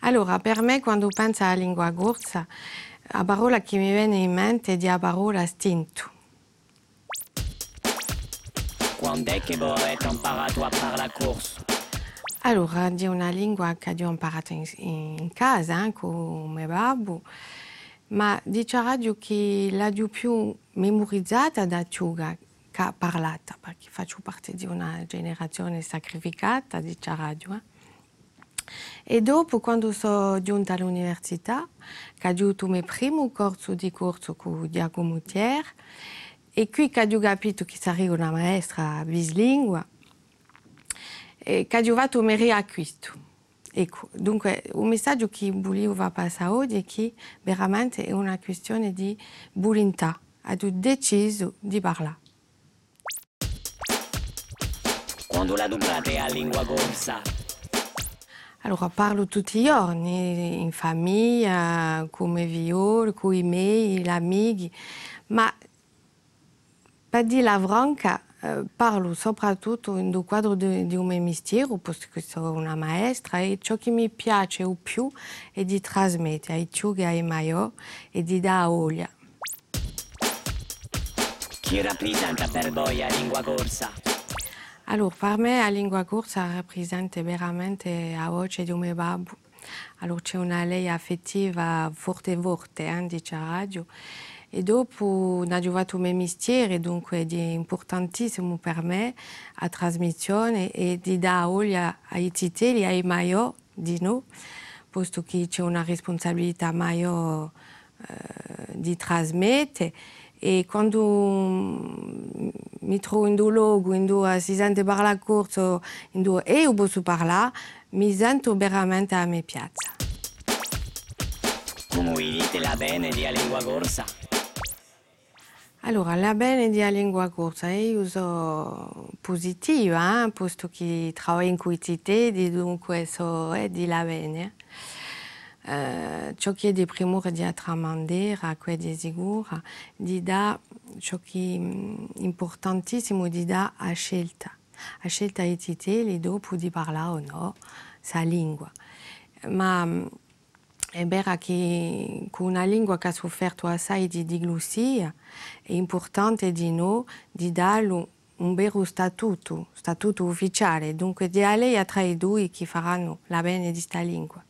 Allora, per me quando penso alla lingua corsa, la parola che mi viene in mente è la parola stinto. Quando è che avete imparato a parlare corso? Allora, è una lingua che ho imparato in, in casa eh, con mio babbo, ma dice radio che la più memorizzata da Ciuga che parlata, perché faccio parte di una generazione sacrificata di radio. Eh. E dopo, quando sono giunta all'università, ho avuto il mio primo corso di corso con Giacomo Mutier, e qui ho capito che sarei una maestra bislingua, e ho trovato mi riacquisto. Ecco, dunque un messaggio che volevo passare oggi è che veramente è una questione di volontà, ho deciso di parlare. Quando la dublate a lingua corsa? Allora parlo tutti i giorni, in famiglia, i figlioli, con i miei, gli amici, ma per dire la franca eh, parlo soprattutto nel quadro di, di un mio mestiere, perché sono una maestra e ciò che mi piace di più è di trasmettere ai ciughi e ai maior e di dare olio. Chi rappresenta per voi la lingua corsa? Allora, per me la lingua corsa rappresenta veramente la voce di mio babbo. Allora, c'è una lei affettiva forte forte, eh, dice la radio. E dopo ho giocato il mio mestiere, dunque è importantissimo per me la trasmissione e di dare olio ai titoli, ai maior di noi, posto che c'è una responsabilità maggiore eh, di trasmettere. E quando mi trovo in un luogo in cui si sente parlare corso, in cui io posso parlare, mi sento veramente a mia piazza. Come dite la bene di lingua corsa? Allora, la bene di lingua corsa io sono positiva, eh, posto che lavoro in quantità, dunque so è di la bene. Uh, ciò che è di primordiale tramandare, a cui è sicura, di dare ciò che è importantissimo di dare a scelta. A scelta ai titoli dopo di parlare o no sa lingua. Ma è vero che con una lingua che ha sofferto assai di diglossia è importante di noi di darle un vero statuto, statuto ufficiale, dunque di a lei a tra i due che faranno la bene di questa lingua.